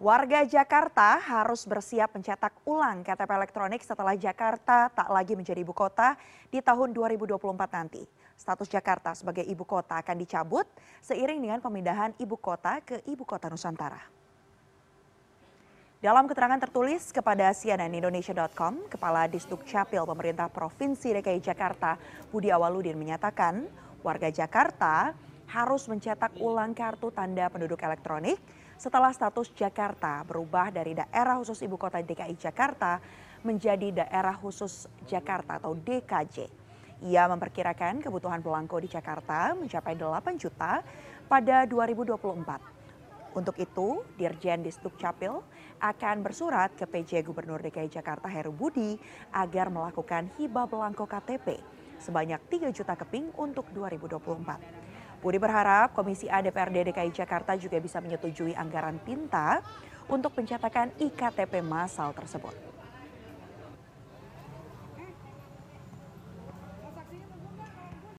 Warga Jakarta harus bersiap mencetak ulang KTP elektronik setelah Jakarta tak lagi menjadi ibu kota di tahun 2024 nanti. Status Jakarta sebagai ibu kota akan dicabut seiring dengan pemindahan ibu kota ke ibu kota Nusantara. Dalam keterangan tertulis kepada cnnindonesia.com, Kepala Disduk Capil Pemerintah Provinsi DKI Jakarta Budi Awaludin menyatakan warga Jakarta harus mencetak ulang kartu tanda penduduk elektronik setelah status Jakarta berubah dari daerah khusus ibu kota DKI Jakarta menjadi daerah khusus Jakarta atau DKJ. Ia memperkirakan kebutuhan belangko di Jakarta mencapai 8 juta pada 2024. Untuk itu, Dirjen Disduk Capil akan bersurat ke PJ Gubernur DKI Jakarta Heru Budi agar melakukan hibah belangko KTP sebanyak 3 juta keping untuk 2024. Budi berharap Komisi A DPRD DKI Jakarta juga bisa menyetujui anggaran pinta untuk pencetakan IKTP massal tersebut.